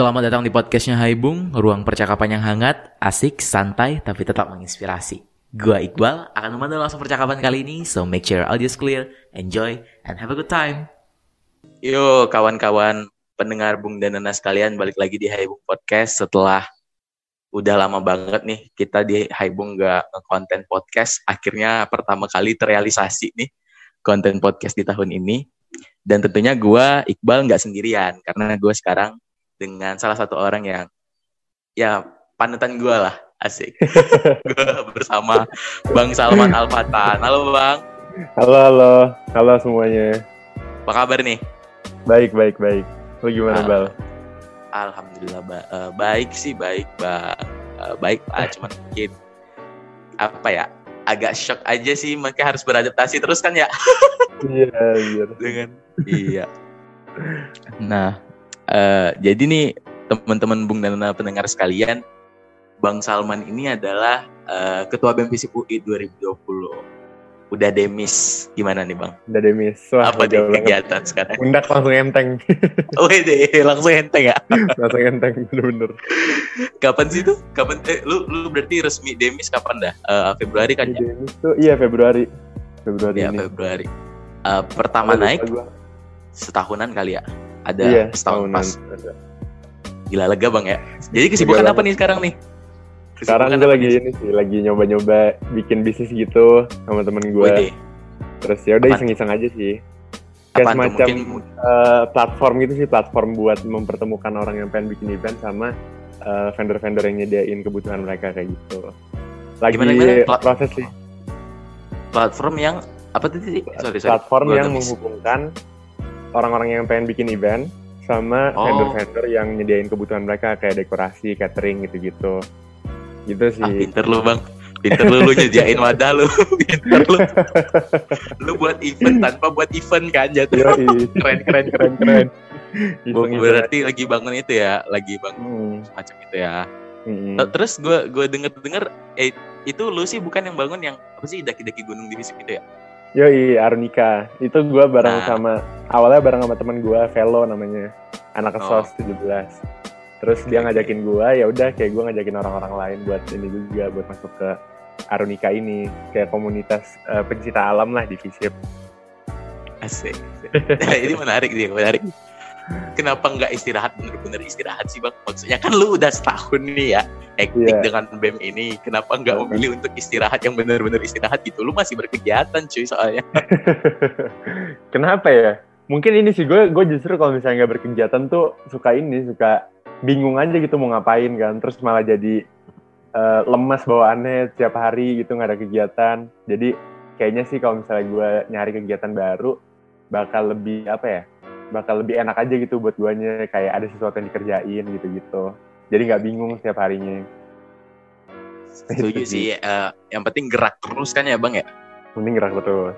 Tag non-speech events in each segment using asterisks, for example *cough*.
Selamat datang di podcastnya Haibung, ruang percakapan yang hangat, asik, santai, tapi tetap menginspirasi. Gua Iqbal akan memandu langsung percakapan kali ini, so make sure audio is clear, enjoy, and have a good time. Yo kawan-kawan pendengar Bung dan Nana sekalian, balik lagi di Haibung Podcast setelah udah lama banget nih kita di Haibung gak konten podcast. Akhirnya pertama kali terrealisasi nih konten podcast di tahun ini. Dan tentunya gua Iqbal nggak sendirian karena gue sekarang dengan salah satu orang yang ya panutan gue lah asik. *laughs* Gue bersama Bang Salman Alfatan halo Bang. Halo halo. Halo semuanya. Apa kabar nih? Baik baik baik. Lo gimana Bal? Alhamdulillah ba uh, baik sih baik Bang uh, baik Pak *laughs* cuman mungkin apa ya agak shock aja sih. Makanya harus beradaptasi terus kan ya? Iya iya. Dengan iya. Nah Uh, jadi nih teman-teman Bung dan pendengar sekalian, Bang Salman ini adalah uh, Ketua BEM FISIP UI 2020. Udah demis, gimana nih Bang? Udah demis. Wah, Apa nih kegiatan sekarang? Undak langsung enteng. *laughs* oh deh, langsung enteng ya? *laughs* langsung enteng, bener-bener. Kapan sih tuh? Kapan? Eh, lu, lu berarti resmi demis kapan dah? Uh, Februari kan ya? Demis tuh, iya Februari. Februari Iya, Februari. Uh, pertama naik setahunan kali ya? Ada iya, setahun pas. Ada. Gila lega bang ya. Jadi kesibukan apa nih sekarang nih? Kesibukan sekarang gue lagi nih? ini sih, lagi nyoba-nyoba bikin bisnis gitu sama temen gue. Terus ya udah iseng-iseng aja sih. Kayak semacam mungkin... uh, platform gitu sih, platform buat mempertemukan orang yang pengen bikin event sama uh, vendor-vendor yang nyediain kebutuhan mereka kayak gitu. Lagi gimana, gimana? proses sih. Platform yang apa tadi? Sorry, sorry. Platform yang menghubungkan orang-orang yang pengen bikin event sama oh. vendor-vendor yang nyediain kebutuhan mereka kayak dekorasi, catering gitu-gitu. Gitu sih. Ah, pinter lu bang. Pinter lu, lu nyediain *laughs* wadah lu. pinter lu. lu buat event tanpa buat event kan jatuh. keren, keren, keren, keren. Iseng berarti lagi bangun itu ya, lagi bangun hmm. semacam itu ya. Hmm. Terus gue gue denger denger, eh itu lu sih bukan yang bangun yang apa sih daki-daki gunung di Visip itu ya? Yoi, Arnika. Itu gue bareng nah. sama, awalnya bareng sama temen gue, Velo namanya. Anak oh. kesos 17. Terus dia ngajakin gue, ya udah kayak gue ngajakin orang-orang lain buat ini juga, buat masuk ke Arunika ini. Kayak komunitas uh, pencinta alam lah di Visip. Asik. *laughs* ini menarik sih, menarik kenapa nggak istirahat? Bener-bener istirahat sih bang. Maksudnya kan lu udah setahun nih ya hektik yeah. dengan BEM ini. Kenapa nggak yeah. memilih untuk istirahat yang bener-bener istirahat gitu? Lu masih berkegiatan cuy soalnya. *laughs* Kenapa ya? Mungkin ini sih gue gue justru kalau misalnya nggak berkegiatan tuh suka ini suka bingung aja gitu mau ngapain kan. Terus malah jadi uh, lemas bawaannya tiap hari gitu nggak ada kegiatan. Jadi kayaknya sih kalau misalnya gue nyari kegiatan baru bakal lebih apa ya bakal lebih enak aja gitu buat guanya. Kayak ada sesuatu yang dikerjain gitu-gitu. Jadi nggak bingung setiap harinya. Setuju sih uh, yang penting gerak terus kan ya bang ya? Penting gerak terus.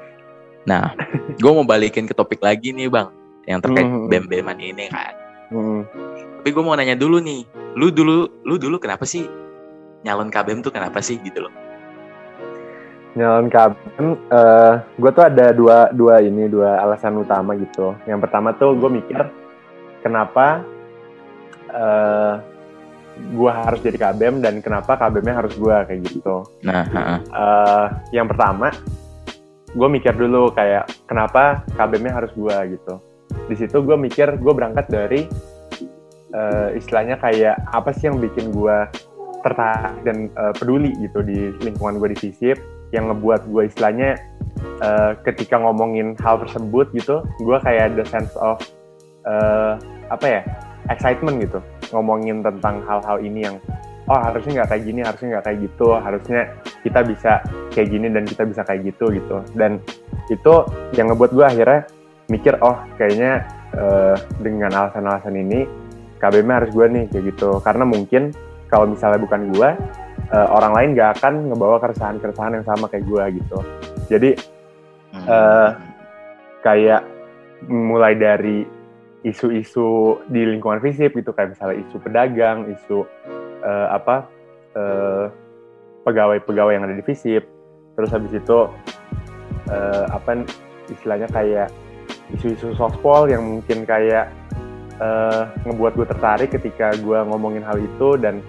Nah gue mau balikin ke topik lagi nih bang yang terkait mm -hmm. bem-beman ini kan. Mm -hmm. tapi gue mau nanya dulu nih lu dulu lu dulu kenapa sih nyalon KBM tuh kenapa sih gitu loh nyalon KBM, uh, eh, gue tuh ada dua dua ini dua alasan utama gitu. Yang pertama tuh gue mikir kenapa uh, eh, gue harus jadi KBM dan kenapa KBM-nya harus gue kayak gitu. Nah, uh, yang pertama gue mikir dulu kayak kenapa KBM-nya harus gue gitu. Di situ gue mikir gue berangkat dari uh, istilahnya kayak apa sih yang bikin gue tertarik dan uh, peduli gitu di lingkungan gue di FISIP yang ngebuat gue istilahnya uh, ketika ngomongin hal tersebut gitu gue kayak ada sense of uh, apa ya excitement gitu. Ngomongin tentang hal-hal ini yang oh harusnya nggak kayak gini harusnya nggak kayak gitu harusnya kita bisa kayak gini dan kita bisa kayak gitu gitu. Dan itu yang ngebuat gue akhirnya mikir oh kayaknya uh, dengan alasan-alasan ini KBM harus gue nih kayak gitu. Karena mungkin kalau misalnya bukan gue uh, orang lain gak akan ngebawa keresahan-keresahan yang sama kayak gue gitu. Jadi uh, kayak mulai dari isu-isu di lingkungan fisik gitu kayak misalnya isu pedagang, isu uh, apa uh, pegawai-pegawai yang ada di fisip, terus habis itu uh, apa istilahnya kayak isu-isu sospol yang mungkin kayak uh, ngebuat gue tertarik ketika gue ngomongin hal itu dan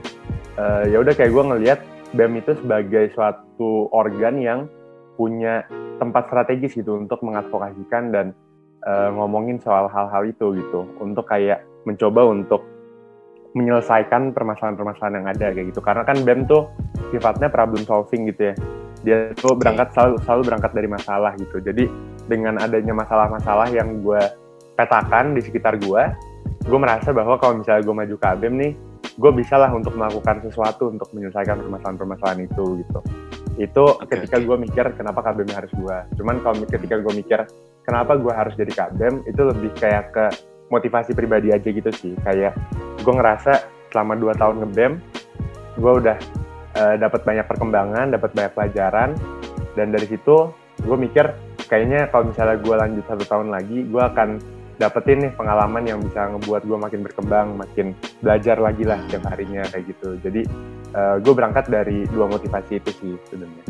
uh, ya udah kayak gue ngelihat BEM itu sebagai suatu organ yang punya tempat strategis gitu untuk mengadvokasikan dan uh, ngomongin soal hal-hal itu gitu. Untuk kayak mencoba untuk menyelesaikan permasalahan-permasalahan yang ada kayak gitu. Karena kan BEM tuh sifatnya problem solving gitu ya. Dia tuh berangkat selalu selalu berangkat dari masalah gitu. Jadi dengan adanya masalah-masalah yang gue petakan di sekitar gue gue merasa bahwa kalau misalnya gue maju ke BEM nih gue bisa lah untuk melakukan sesuatu untuk menyelesaikan permasalahan-permasalahan itu gitu. Itu okay, ketika okay. gue mikir kenapa KBM harus gue cuman kalau ketika gue mikir kenapa gue harus jadi KBM itu lebih kayak ke motivasi pribadi aja gitu sih. Kayak gue ngerasa selama dua tahun ngebem gue udah uh, dapat banyak perkembangan dapat banyak pelajaran. Dan dari situ gue mikir kayaknya kalau misalnya gue lanjut satu tahun lagi gue akan dapetin nih pengalaman yang bisa ngebuat gue makin berkembang makin belajar lagi lah setiap harinya kayak gitu jadi uh, eh, gue berangkat dari dua motivasi itu sih sebenarnya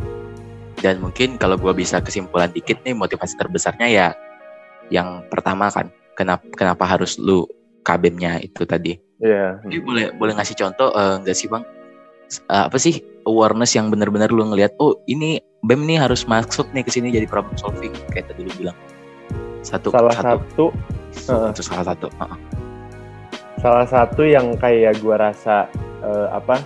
dan mungkin kalau gue bisa kesimpulan dikit nih motivasi terbesarnya ya yang pertama kan kenapa kenapa harus lu kabinnya itu tadi. Iya. Yeah. Jadi boleh boleh ngasih contoh uh, enggak sih bang? Uh, apa sih awareness yang benar-benar lu ngelihat oh ini BEM nih harus masuk nih ke sini jadi problem solving kayak tadi lu bilang. Satu salah satu, satu uh, itu salah satu. Uh. Salah satu yang kayak gua rasa uh, apa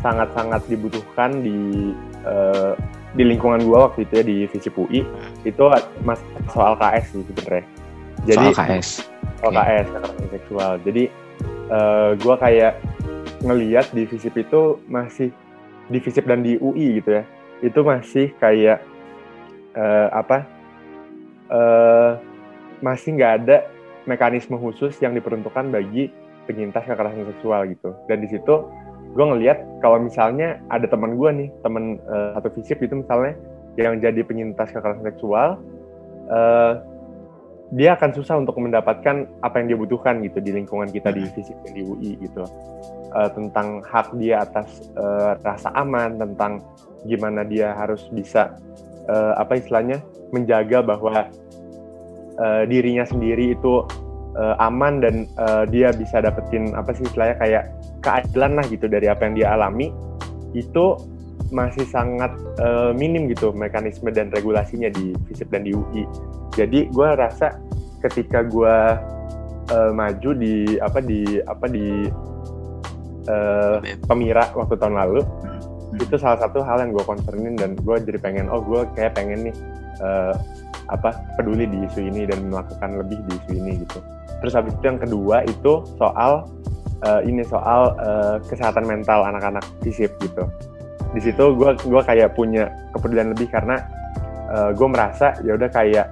sangat-sangat dibutuhkan di uh, di lingkungan gua waktu itu ya di FISIP UI hmm. itu mas soal KS sih sebenarnya jadi soal KS soal okay. KS kekerasan seksual jadi uh, eh, gue kayak ngeliat di FISIP itu masih di FISIP dan di UI gitu ya itu masih kayak uh, apa uh, masih nggak ada mekanisme khusus yang diperuntukkan bagi penyintas kekerasan seksual gitu. Dan di situ gue ngeliat kalau misalnya ada teman gue nih teman uh, satu FISIP itu misalnya yang jadi penyintas kekerasan seksual uh, dia akan susah untuk mendapatkan apa yang dia butuhkan gitu di lingkungan kita di fisik dan di UI gitu uh, tentang hak dia atas uh, rasa aman tentang gimana dia harus bisa uh, apa istilahnya menjaga bahwa uh, dirinya sendiri itu uh, aman dan uh, dia bisa dapetin apa sih istilahnya kayak keadilan lah gitu dari apa yang dia alami itu masih sangat uh, minim gitu mekanisme dan regulasinya di FISIP dan di UI. Jadi gue rasa ketika gue uh, maju di apa di apa di uh, Pemira waktu tahun lalu hmm. itu salah satu hal yang gue concernin dan gue jadi pengen oh gue kayak pengen nih uh, apa peduli di isu ini dan melakukan lebih di isu ini gitu. Terus habis itu yang kedua itu soal uh, ini soal uh, kesehatan mental anak-anak FISIP gitu di situ gue gua kayak punya kepedulian lebih karena uh, eh, gue merasa ya udah kayak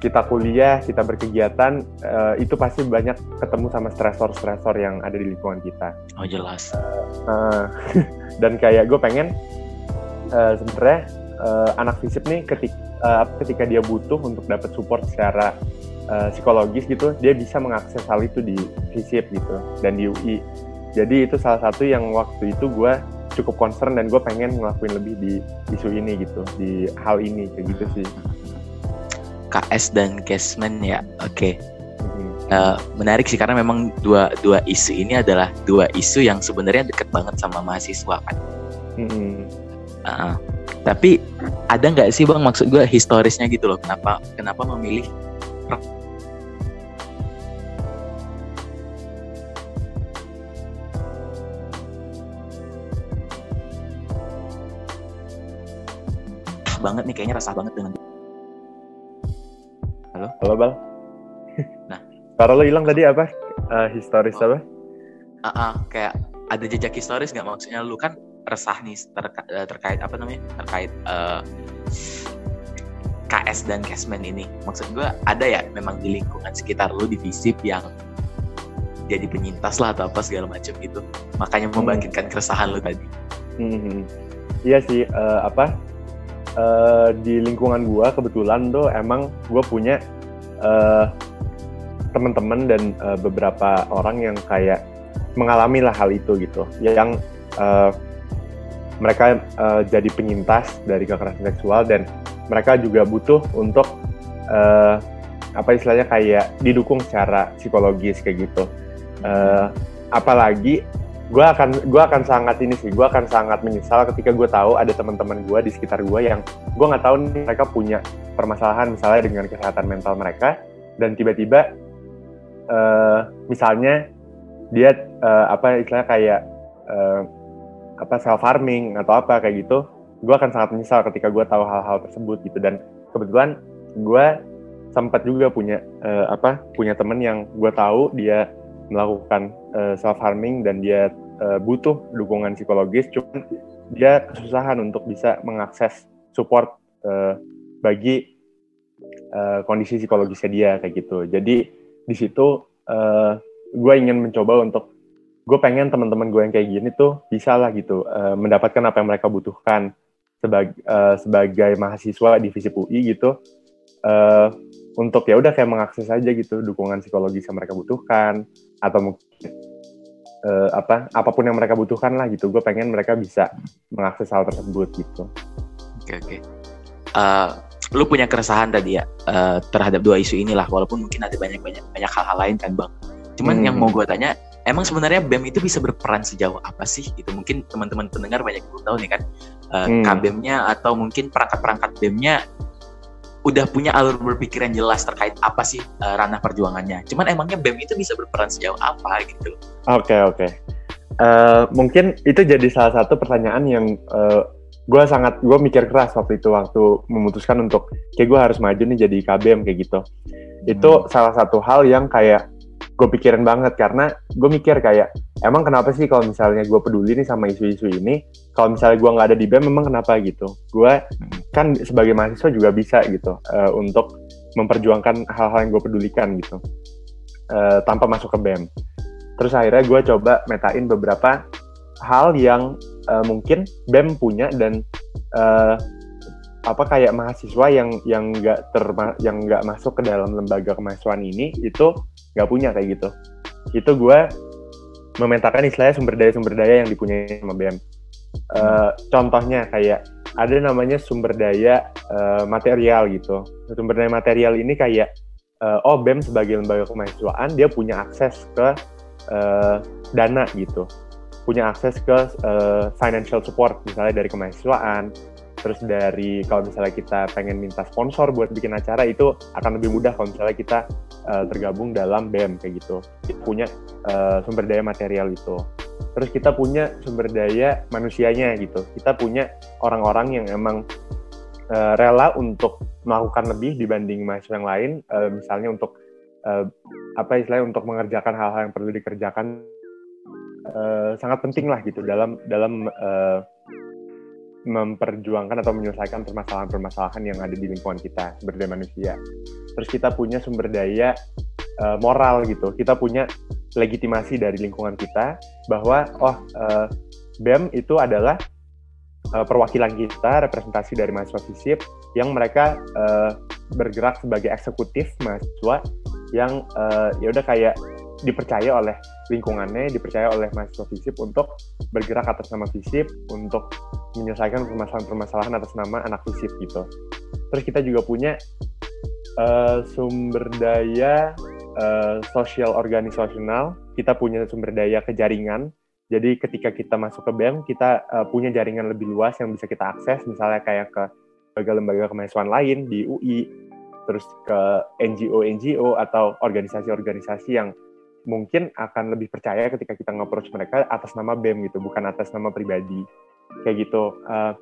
kita kuliah, kita berkegiatan, uh, itu pasti banyak ketemu sama stresor-stresor yang ada di lingkungan kita. Oh jelas. Uh, uh, *laughs* dan kayak gue pengen uh, sebenarnya uh, anak fisip nih ketika uh, ketika dia butuh untuk dapat support secara uh, psikologis gitu, dia bisa mengakses hal itu di fisip gitu dan di UI. Jadi itu salah satu yang waktu itu gue cukup concern dan gue pengen ngelakuin lebih di isu ini gitu di hal ini kayak gitu sih KS dan Casement ya oke okay. hmm. uh, menarik sih karena memang dua dua isu ini adalah dua isu yang sebenarnya deket banget sama mahasiswa kan hmm. uh, tapi ada nggak sih bang maksud gue historisnya gitu loh kenapa kenapa memilih banget nih kayaknya resah banget dengan halo? Halo bal. Nah. Suara lo hilang tadi apa? Uh, historis oh. apa? Uh, uh, kayak ada jejak historis nggak maksudnya? Lu kan resah nih terka eh, terkait apa namanya terkait uh, eh, KS dan Casman ini maksud gue ada ya memang di lingkungan sekitar lu di visip yang jadi penyintas lah atau apa segala macam gitu makanya hmm. membangkitkan keresahan lu tadi hmm. iya sih uh, apa uh, di lingkungan gue kebetulan tuh emang gue punya uh, teman-teman dan uh, beberapa orang yang kayak mengalami lah hal itu gitu yang uh, mereka uh, jadi penyintas dari kekerasan seksual dan mereka juga butuh untuk uh, apa istilahnya kayak didukung secara psikologis kayak gitu. Uh, apalagi gue akan gue akan sangat ini sih gue akan sangat menyesal ketika gue tahu ada teman-teman gue di sekitar gue yang gue nggak tahu nih mereka punya permasalahan misalnya dengan kesehatan mental mereka dan tiba-tiba uh, misalnya dia uh, apa istilahnya kayak uh, apa self harming atau apa kayak gitu gue akan sangat menyesal ketika gue tahu hal-hal tersebut gitu. Dan kebetulan gue sempat juga punya uh, apa punya temen yang gue tahu dia melakukan uh, eh, self harming dan dia uh, butuh dukungan psikologis cuman dia kesusahan untuk bisa mengakses support uh, bagi uh, kondisi psikologisnya dia kayak gitu. Jadi di situ uh, gue ingin mencoba untuk gue pengen teman-teman gue yang kayak gini tuh bisa lah gitu uh, mendapatkan apa yang mereka butuhkan sebagai uh, sebagai mahasiswa di FISIP UI gitu uh, untuk ya udah kayak mengakses aja gitu dukungan psikologis yang mereka butuhkan atau mungkin uh, apa apa pun yang mereka butuhkan lah gitu gue pengen mereka bisa mengakses hal tersebut gitu oke okay, oke okay. uh, eh, lu punya keresahan tadi ya uh, terhadap dua isu inilah walaupun mungkin ada banyak banyak banyak hal-hal lain kan bang cuman hmm. yang mau gue tanya emang sebenarnya BEM itu bisa berperan sejauh apa sih gitu mungkin teman-teman pendengar banyak belum tahu nih kan uh, hmm. KBM-nya atau mungkin perangkat-perangkat BEM-nya udah punya alur berpikir yang jelas terkait apa sih uh, ranah perjuangannya. Cuman emangnya BEM itu bisa berperan sejauh apa gitu? Oke okay, oke. Okay. Uh, eh, mungkin itu jadi salah satu pertanyaan yang uh, gue sangat gue mikir keras waktu itu waktu memutuskan untuk kayak gue harus maju nih jadi KBM kayak gitu. Hmm. Itu salah satu hal yang kayak gue pikirin banget karena gue mikir kayak emang kenapa sih kalau misalnya gue peduli nih sama isu-isu ini kalau misalnya gue nggak ada di BEM memang kenapa gitu? Gue kan sebagai mahasiswa juga bisa gitu uh, untuk memperjuangkan hal-hal yang gue pedulikan gitu uh, tanpa masuk ke BEM terus akhirnya gue coba metain beberapa hal yang uh, mungkin BEM punya dan uh, apa kayak mahasiswa yang yang nggak yang nggak masuk ke dalam lembaga kemahasiswaan ini itu nggak punya kayak gitu. Itu gue memetakan istilahnya sumber daya sumber daya yang dipunyai sama BM uh, eh, contohnya kayak ada namanya sumber daya uh, material gitu. Sumber daya material ini kayak uh, oh BEM sebagai lembaga kemahasiswaan dia punya akses ke uh, dana gitu. Punya akses ke uh, financial support misalnya dari kemahasiswaan terus dari kalau misalnya kita pengen minta sponsor buat bikin acara itu akan lebih mudah kalau misalnya kita uh, tergabung dalam BEM kayak gitu. Punya uh, sumber daya material itu. Terus kita punya sumber daya manusianya gitu. Kita punya orang-orang yang emang uh, rela untuk melakukan lebih dibanding mahasiswa yang lain uh, misalnya untuk uh, apa istilahnya untuk mengerjakan hal-hal yang perlu dikerjakan uh, sangat penting lah gitu dalam dalam uh, memperjuangkan atau menyelesaikan permasalahan-permasalahan yang ada di lingkungan kita daya manusia. Terus kita punya sumber daya uh, moral gitu. Kita punya legitimasi dari lingkungan kita bahwa oh uh, BEM itu adalah uh, perwakilan kita, representasi dari mahasiswa FISIP yang mereka uh, bergerak sebagai eksekutif mahasiswa yang uh, ya udah kayak dipercaya oleh lingkungannya, dipercaya oleh mahasiswa FISIP untuk bergerak atas nama FISIP untuk menyelesaikan permasalahan-permasalahan atas nama anak FISIP gitu. Terus kita juga punya uh, sumber daya uh, sosial organisasional, kita punya sumber daya kejaringan. Jadi ketika kita masuk ke BEM, kita uh, punya jaringan lebih luas yang bisa kita akses, misalnya kayak ke lembaga-lembaga kemahasiswaan lain di UI, terus ke NGO-NGO atau organisasi-organisasi yang mungkin akan lebih percaya ketika kita nge-approach mereka atas nama BEM gitu, bukan atas nama pribadi. Kayak gitu. Uh,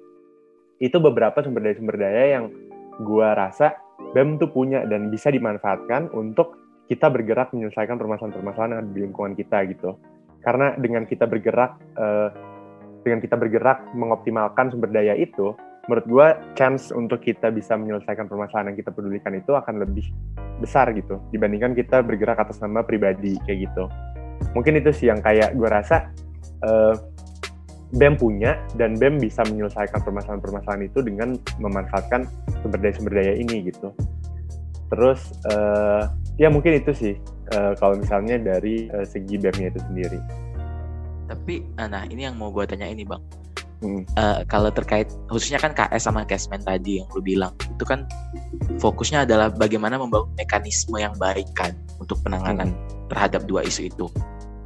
itu beberapa sumber daya sumber daya yang gua rasa BEM tuh punya dan bisa dimanfaatkan untuk kita bergerak menyelesaikan permasalahan-permasalahan yang ada di lingkungan kita gitu. Karena dengan kita bergerak uh, dengan kita bergerak mengoptimalkan sumber daya itu, menurut gue chance untuk kita bisa menyelesaikan permasalahan yang kita pedulikan itu akan lebih besar gitu dibandingkan kita bergerak atas nama pribadi kayak gitu mungkin itu sih yang kayak gue rasa uh, BEM punya dan BEM bisa menyelesaikan permasalahan-permasalahan itu dengan memanfaatkan sumber daya-sumber daya ini gitu terus uh, ya mungkin itu sih uh, kalau misalnya dari uh, segi BEM-nya itu sendiri tapi nah ini yang mau gue tanya ini bang hmm. uh, kalau terkait khususnya kan KS sama Kesmen tadi yang lu bilang itu kan fokusnya adalah bagaimana membangun mekanisme yang baik kan untuk penanganan hmm. terhadap dua isu itu.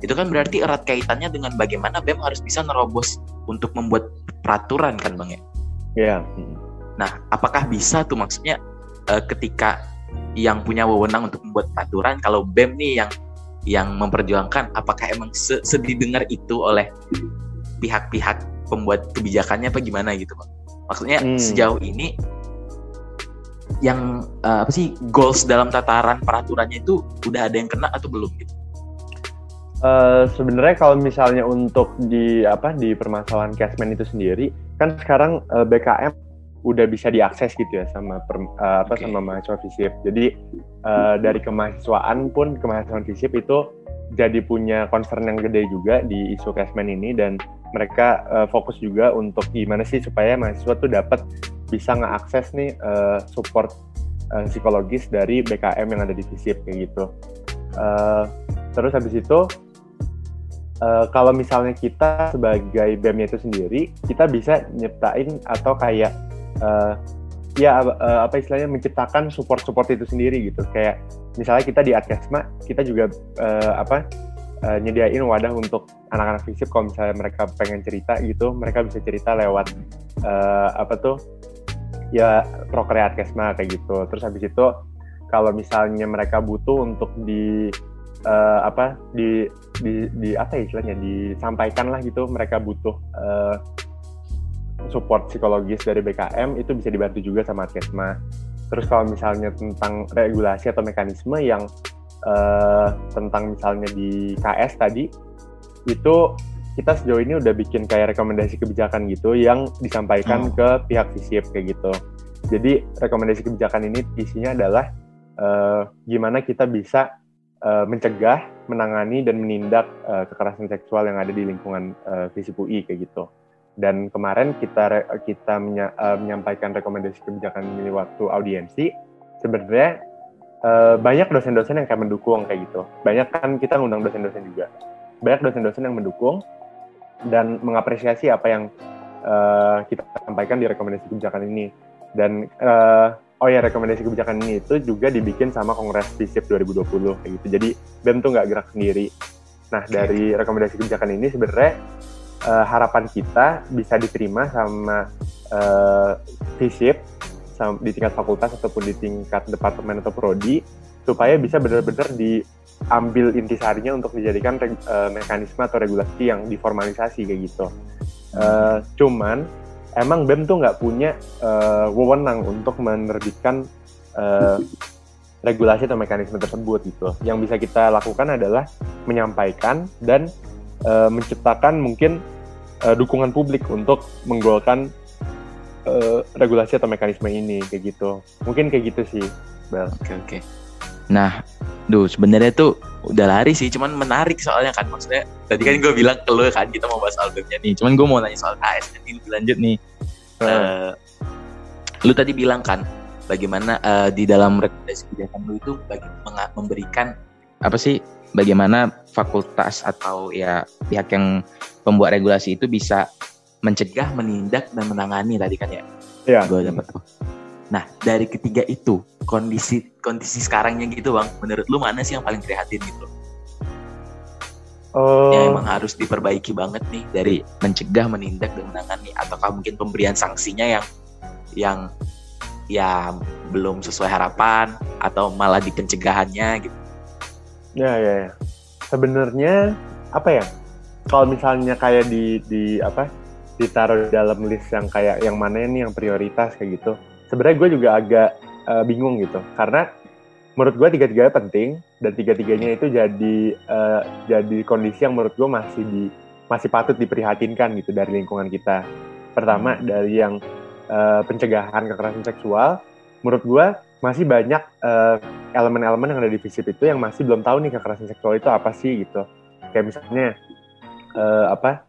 Itu kan berarti erat kaitannya dengan bagaimana BEM harus bisa nerobos untuk membuat peraturan kan Bang ya? Iya. Yeah. Nah, apakah bisa tuh maksudnya uh, ketika yang punya wewenang untuk membuat peraturan kalau BEM nih yang yang memperjuangkan apakah emang se sedidengar itu oleh pihak-pihak pembuat kebijakannya apa gimana gitu pak maksudnya hmm. sejauh ini yang uh, apa sih goals dalam tataran peraturannya itu udah ada yang kena atau belum gitu Uh, sebenarnya kalau misalnya untuk di apa di permasalahan casement itu sendiri kan sekarang uh, eh, BKM udah bisa diakses gitu ya sama per, uh, apa okay. sama mahasiswa FISIP. Jadi uh, dari kemahasiswaan pun kemahasiswaan FISIP itu jadi punya concern yang gede juga di isu casement ini dan mereka uh, fokus juga untuk gimana sih supaya mahasiswa tuh dapat bisa ngeakses nih uh, support uh, psikologis dari BKM yang ada di FISIP kayak gitu. Uh, terus habis itu uh, kalau misalnya kita sebagai BEM itu sendiri, kita bisa nyiptain atau kayak uh, ya uh, apa istilahnya menciptakan support-support itu sendiri gitu. Kayak misalnya kita di Adkesma kita juga uh, apa uh, nyediain wadah untuk anak-anak fisip kalau misalnya mereka pengen cerita gitu mereka bisa cerita lewat uh, apa tuh ya prokreat Adkesma kayak gitu. Terus habis itu kalau misalnya mereka butuh untuk di uh, apa di, di di apa ya istilahnya disampaikan lah gitu mereka butuh uh, support psikologis dari BKM itu bisa dibantu juga sama Kesma. Terus kalau misalnya tentang regulasi atau mekanisme yang uh, tentang misalnya di KS tadi itu kita sejauh ini udah bikin kayak rekomendasi kebijakan gitu yang disampaikan hmm. ke pihak FISIP kayak gitu. Jadi rekomendasi kebijakan ini isinya adalah uh, gimana kita bisa uh, mencegah, menangani dan menindak uh, kekerasan seksual yang ada di lingkungan uh, FISIP UI kayak gitu. Dan kemarin kita kita menya, uh, menyampaikan rekomendasi kebijakan ini waktu audiensi sebenarnya uh, banyak dosen-dosen yang kayak mendukung kayak gitu. Banyak kan kita ngundang dosen-dosen juga. Banyak dosen-dosen yang mendukung dan mengapresiasi apa yang uh, kita sampaikan di rekomendasi kebijakan ini. Dan uh, oh ya rekomendasi kebijakan ini itu juga dibikin sama Kongres FISIP 2020 kayak gitu. Jadi BEM tuh nggak gerak sendiri. Nah dari rekomendasi kebijakan ini sebenarnya uh, harapan kita bisa diterima sama uh, FISIP sama, di tingkat fakultas ataupun di tingkat departemen atau prodi supaya bisa benar-benar diambil intisarinya untuk dijadikan uh, mekanisme atau regulasi yang diformalisasi kayak gitu. Uh, cuman emang BEM tuh nggak punya uh, wewenang untuk menerbitkan uh, regulasi atau mekanisme tersebut gitu. Yang bisa kita lakukan adalah menyampaikan dan uh, menciptakan mungkin uh, dukungan publik untuk menggolkan uh, regulasi atau mekanisme ini kayak gitu. Mungkin kayak gitu sih, Bel. Oke okay, oke. Okay. Nah, duh sebenarnya tuh udah lari sih, cuman menarik soalnya kan maksudnya tadi kan gue bilang ke lo kan kita mau bahas albumnya nih, cuman gue mau nanya soal KS nanti lebih lanjut nih. Hmm. Uh, lu tadi bilang kan bagaimana uh, di dalam rekomendasi kebijakan lu itu bagi, memberikan apa sih bagaimana fakultas atau ya pihak yang pembuat regulasi itu bisa mencegah, menindak dan menangani tadi kan ya. Iya. Gue dapat. Nah dari ketiga itu kondisi kondisi sekarangnya gitu bang, menurut lu mana sih yang paling prihatin gitu? Uh, yang emang harus diperbaiki banget nih dari mencegah, menindak dan menangani, ataukah mungkin pemberian sanksinya yang yang ya belum sesuai harapan atau malah di pencegahannya gitu? Ya ya, ya. sebenarnya apa ya? Kalau misalnya kayak di di apa ditaruh dalam list yang kayak yang mana nih yang prioritas kayak gitu. Sebenarnya gue juga agak uh, bingung gitu karena menurut gue tiga-tiganya penting dan tiga-tiganya itu jadi uh, jadi kondisi yang menurut gue masih di masih patut diprihatinkan gitu dari lingkungan kita. Pertama dari yang uh, pencegahan kekerasan seksual, menurut gue masih banyak elemen elemen-elemen yang ada di FISIP itu yang masih belum tahu nih kekerasan seksual itu apa sih gitu. Kayak misalnya uh, apa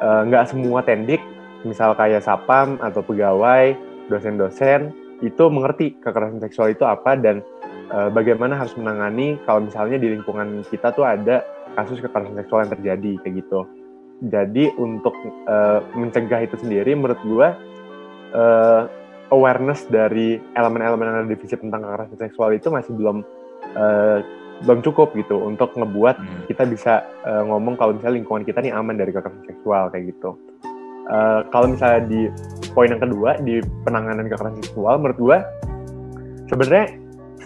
nggak uh, semua tendik, misal kayak sapam atau pegawai, dosen-dosen itu mengerti kekerasan seksual itu apa dan uh, bagaimana harus menangani kalau misalnya di lingkungan kita tuh ada kasus kekerasan seksual yang terjadi kayak gitu. jadi untuk uh, mencegah itu sendiri menurut gue uh, awareness dari elemen-elemen yang ada di fisik tentang kekerasan seksual itu masih belum uh, belum cukup gitu untuk ngebuat hmm. kita bisa uh, ngomong kalau misalnya lingkungan kita nih aman dari kekerasan seksual kayak gitu. Uh, kalau misalnya di poin yang kedua di penanganan kekerasan seksual, menurut gue sebenarnya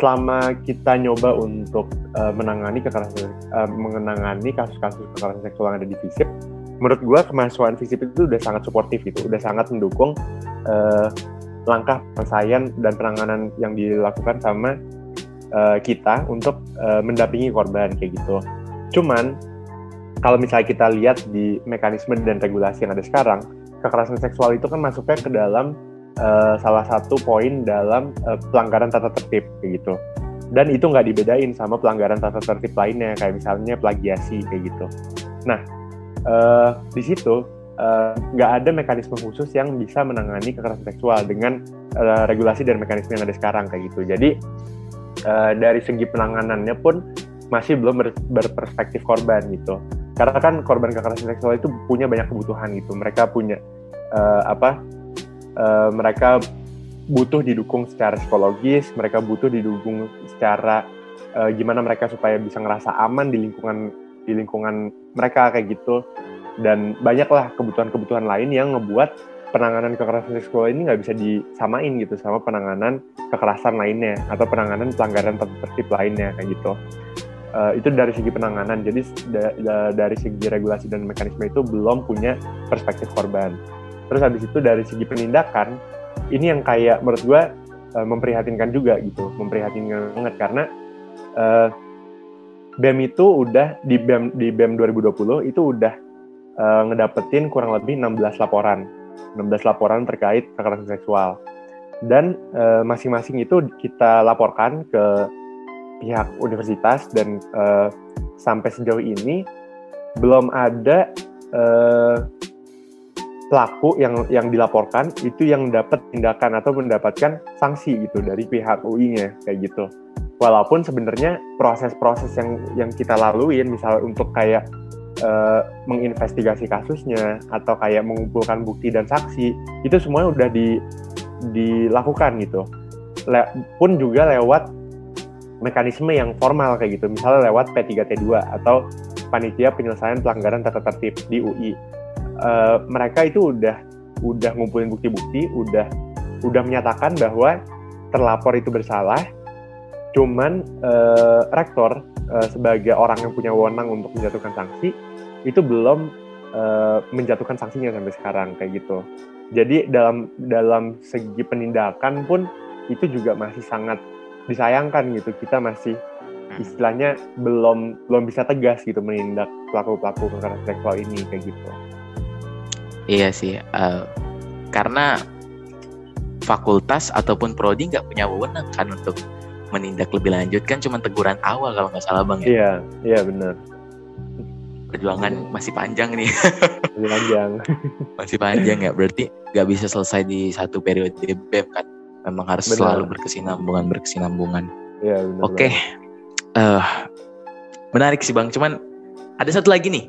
selama kita nyoba untuk uh, menangani kekerasan uh, menangani kasus-kasus kekerasan seksual yang ada di FISIP, menurut gue kemahasiswaan FISIP itu udah sangat suportif gitu, udah sangat mendukung uh, langkah penyelesaian dan penanganan yang dilakukan sama uh, kita untuk uh, mendampingi korban kayak gitu. Cuman kalau misalnya kita lihat di mekanisme dan regulasi yang ada sekarang, kekerasan seksual itu kan masuknya ke dalam uh, salah satu poin dalam uh, pelanggaran tata tertib kayak gitu. Dan itu nggak dibedain sama pelanggaran tata tertib lainnya kayak misalnya plagiasi kayak gitu. Nah, uh, di situ nggak uh, ada mekanisme khusus yang bisa menangani kekerasan seksual dengan uh, regulasi dan mekanisme yang ada sekarang kayak gitu. Jadi uh, dari segi penanganannya pun masih belum ber, berperspektif korban gitu. Karena kan korban kekerasan seksual itu punya banyak kebutuhan gitu. Mereka punya uh, apa? Uh, mereka butuh didukung secara psikologis, mereka butuh didukung secara uh, gimana mereka supaya bisa ngerasa aman di lingkungan di lingkungan mereka kayak gitu dan banyaklah kebutuhan-kebutuhan lain yang ngebuat penanganan kekerasan seksual ini nggak bisa disamain gitu sama penanganan kekerasan lainnya atau penanganan pelanggaran tertib lainnya kayak gitu. Uh, itu dari segi penanganan, jadi da da dari segi regulasi dan mekanisme itu belum punya perspektif korban. Terus habis itu dari segi penindakan, ini yang kayak menurut gue uh, memprihatinkan juga gitu, memprihatinkan banget karena uh, BEM itu udah di BEM di BEM 2020 itu udah uh, ngedapetin kurang lebih 16 laporan. 16 laporan terkait kekerasan seksual. Dan uh, masing-masing itu kita laporkan ke pihak universitas dan uh, sampai sejauh ini belum ada uh, pelaku yang yang dilaporkan itu yang dapat tindakan atau mendapatkan sanksi gitu dari pihak UI-nya kayak gitu. Walaupun sebenarnya proses-proses yang yang kita laluin misalnya untuk kayak uh, menginvestigasi kasusnya atau kayak mengumpulkan bukti dan saksi itu semuanya udah di dilakukan gitu Le pun juga lewat mekanisme yang formal kayak gitu. Misalnya lewat P3T2 atau panitia penyelesaian pelanggaran tata tertib di UI uh, eh, mereka itu udah udah ngumpulin bukti-bukti udah udah menyatakan bahwa terlapor itu bersalah. Cuman uh, rektor uh, sebagai orang yang punya wewenang untuk menjatuhkan sanksi itu belum uh, menjatuhkan sanksinya sampai sekarang kayak gitu. Jadi dalam dalam segi penindakan pun itu juga masih sangat disayangkan gitu. Kita masih hmm. istilahnya belum belum bisa tegas gitu menindak pelaku-pelaku kekerasan seksual ini kayak gitu. Iya sih, uh, karena fakultas ataupun prodi nggak punya wewenang kan untuk menindak lebih lanjut kan cuma teguran awal kalau nggak salah bang ya. Iya, iya benar perjuangan masih panjang nih. Masih panjang. *laughs* masih panjang ya. Berarti nggak bisa selesai di satu periode BEM kan. Memang harus benar. selalu berkesinambungan berkesinambungan. Iya Oke. Okay. Uh, eh, menarik sih Bang. Cuman ada satu lagi nih.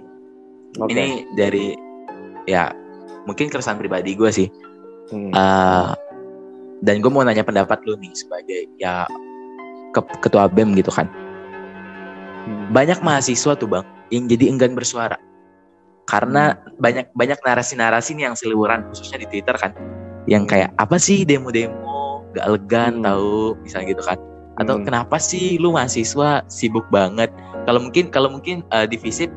Okay. Ini dari ya mungkin keresahan pribadi gue sih. Hmm. Uh, dan gue mau nanya pendapat lu nih sebagai ya ke ketua BEM gitu kan. Hmm. Banyak mahasiswa tuh bang yang jadi enggan bersuara karena hmm. banyak banyak narasi-narasi nih yang seliburan khususnya di Twitter kan yang kayak apa sih demo-demo gak elegan hmm. tahu misalnya gitu kan atau hmm. kenapa sih lu mahasiswa sibuk banget kalau mungkin kalau mungkin uh, di visip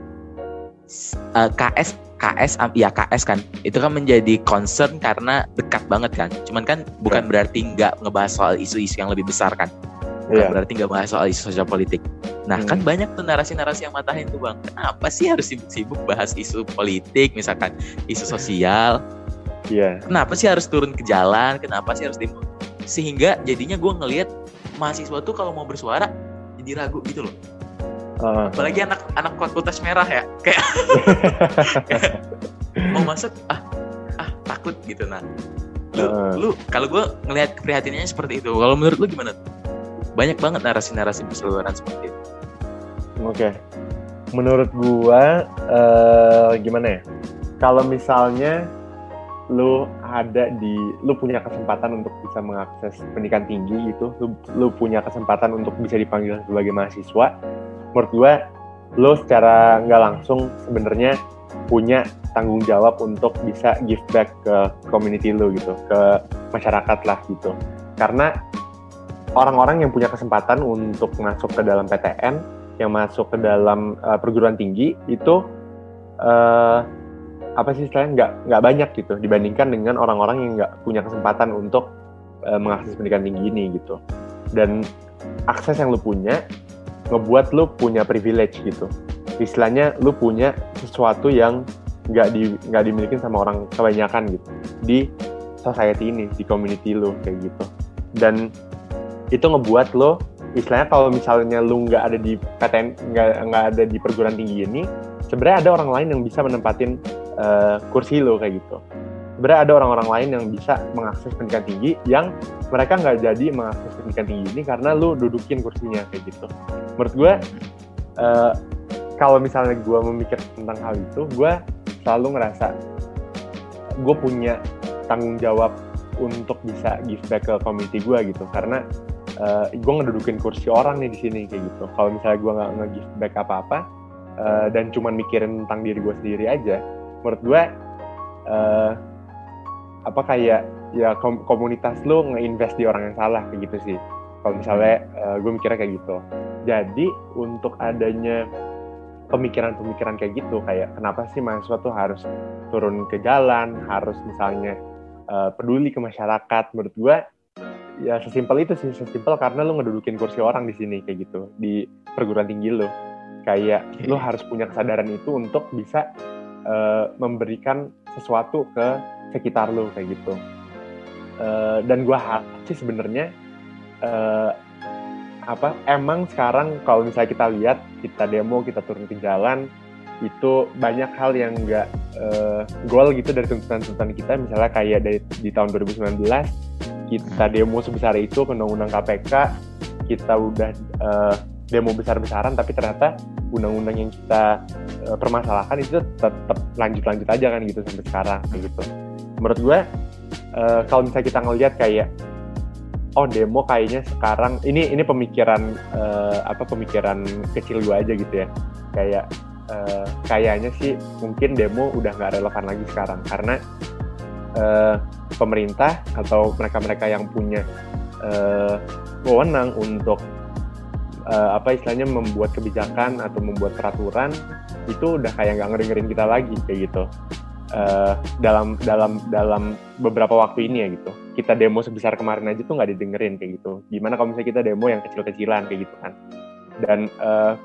uh, KS KS ya KS kan itu kan menjadi concern karena dekat banget kan cuman kan bukan yeah. berarti nggak ngebahas soal isu-isu yang lebih besar kan yeah. berarti nggak bahas soal isu sosial politik. Nah hmm. kan banyak tuh narasi-narasi yang matahin tuh bang. Kenapa sih harus sibuk-sibuk bahas isu politik misalkan isu sosial? Iya. Yeah. Kenapa sih harus turun ke jalan? Kenapa sih harus demo? Sehingga jadinya gue ngelihat mahasiswa tuh kalau mau bersuara jadi ragu gitu loh. Uh, Apalagi anak anak fakultas merah ya *laughs* kayak, mau masuk ah ah takut gitu nah lu uh. lu kalau gue ngelihat keprihatinannya seperti itu kalau menurut lu gimana banyak banget narasi-narasi berseliweran seperti itu. Oke. Okay. menurut gua uh, gimana ya? Kalau misalnya lu ada di lu punya kesempatan untuk bisa mengakses pendidikan tinggi itu lu, lu punya kesempatan untuk bisa dipanggil sebagai mahasiswa. Menurut gua lu secara nggak langsung sebenarnya punya tanggung jawab untuk bisa give back ke community lu gitu ke masyarakat lah gitu. Karena orang-orang yang punya kesempatan untuk masuk ke dalam PTN yang masuk ke dalam uh, perguruan tinggi itu uh, apa sih istilahnya? Nggak nggak banyak gitu dibandingkan dengan orang-orang yang nggak punya kesempatan untuk uh, mengakses pendidikan tinggi ini gitu. Dan akses yang lu punya ngebuat lu punya privilege gitu. Istilahnya lu punya sesuatu yang nggak di nggak dimiliki sama orang kebanyakan gitu di society ini di community lu kayak gitu. Dan itu ngebuat lo istilahnya kalau misalnya lu nggak ada di PTN nggak ada di perguruan tinggi ini sebenarnya ada orang lain yang bisa menempatin uh, kursi lo kayak gitu. Sebenarnya ada orang-orang lain yang bisa mengakses pendidikan tinggi yang mereka nggak jadi mengakses pendidikan tinggi ini karena lu dudukin kursinya kayak gitu. Menurut gue, uh, kalau misalnya gue memikir tentang hal itu, gue selalu ngerasa gue punya tanggung jawab untuk bisa give back ke community gue gitu karena uh, gue ngedudukin kursi orang nih di sini kayak gitu kalau misalnya gue nggak nge-give back apa-apa uh, dan cuman mikirin tentang diri gue sendiri aja menurut gue uh, apa kayak ya kom komunitas lu nge-invest di orang yang salah kayak gitu sih. Kalau misalnya uh, gue mikirnya kayak gitu. Jadi untuk adanya pemikiran-pemikiran kayak gitu kayak kenapa sih mahasiswa tuh harus turun ke jalan harus misalnya uh, peduli ke masyarakat menurut gue ya sesimpel itu sih sesimpel karena lu ngedudukin kursi orang di sini kayak gitu di perguruan tinggi lo kayak okay. lu harus punya kesadaran itu untuk bisa uh, memberikan sesuatu ke sekitar lo kayak gitu uh, dan gue harap sih sebenarnya uh, apa emang sekarang kalau misalnya kita lihat kita demo kita turun ke jalan itu banyak hal yang enggak uh, goal gitu dari tuntutan-tuntutan kita misalnya kayak dari di tahun 2019 kita hmm. demo sebesar itu undang-undang KPK kita udah uh, demo besar-besaran tapi ternyata undang-undang yang kita uh, permasalahkan itu tetap lanjut-lanjut aja kan gitu sampai sekarang gitu. Menurut gue uh, kalau misalnya kita ngelihat kayak oh demo kayaknya sekarang ini ini pemikiran uh, apa pemikiran kecil gue aja gitu ya kayak uh, kayaknya sih mungkin demo udah nggak relevan lagi sekarang karena uh, pemerintah atau mereka-mereka yang punya uh, wewenang untuk uh, apa istilahnya membuat kebijakan atau membuat peraturan itu udah kayak nggak ngeri kita lagi kayak gitu. Uh, dalam dalam dalam beberapa waktu ini ya gitu. Kita demo sebesar kemarin aja tuh nggak didengerin kayak gitu. Gimana kalau misalnya kita demo yang kecil-kecilan kayak gitu kan. Dan uh,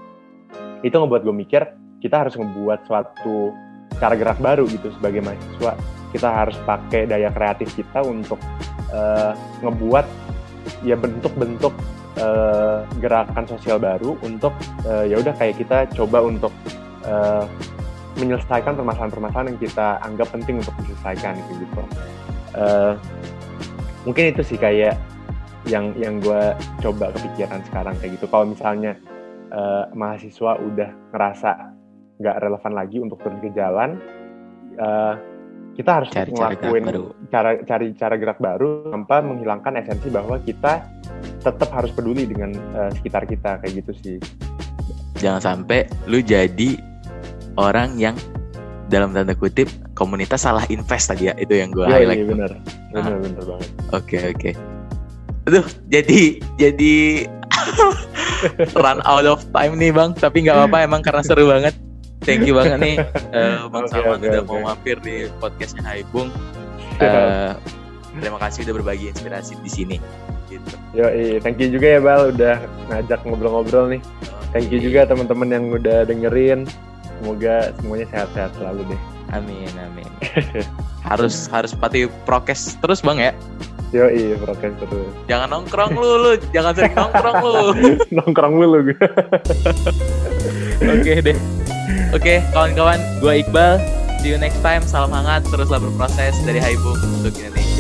itu ngebuat gue mikir kita harus ngebuat suatu cara gerak baru gitu sebagai mahasiswa. Kita harus pakai daya kreatif kita untuk uh, ngebuat ya bentuk-bentuk uh, gerakan sosial baru untuk uh, ya udah kayak kita coba untuk uh, menyelesaikan permasalahan-permasalahan yang kita anggap penting untuk diselesaikan gitu. Uh, mungkin itu sih kayak yang yang gue coba kepikiran sekarang kayak gitu. Kalau misalnya uh, mahasiswa udah ngerasa nggak relevan lagi untuk turun ke jalan, uh, kita harus cari ngelakuin cara, cara cari cara gerak baru tanpa menghilangkan esensi bahwa kita tetap harus peduli dengan uh, sekitar kita kayak gitu sih. Jangan sampai lu jadi orang yang dalam tanda kutip komunitas salah invest tadi ya itu yang gue highlight iya benar benar nah. benar banget. Oke okay, oke. Okay. aduh jadi jadi *laughs* run out of time nih bang. Tapi nggak apa-apa *laughs* emang karena seru banget thank you banget nih uh, *laughs* Bang okay, Salman okay, udah okay. mau mampir di podcastnya Haibung. Uh, terima kasih udah berbagi inspirasi di sini. Gitu. Yo, thank you juga ya Bal udah ngajak ngobrol-ngobrol nih. Thank you juga teman-teman yang udah dengerin. Semoga semuanya sehat-sehat selalu deh. Amin, amin. *laughs* harus harus pati prokes terus bang ya. Yo iya prokes terus. Jangan nongkrong lu, lu jangan sering nongkrong lu. *laughs* nongkrong lu lu. Oke deh. Oke, kawan-kawan, gue Iqbal. See you next time. Salam hangat, teruslah berproses dari Haibung untuk Indonesia.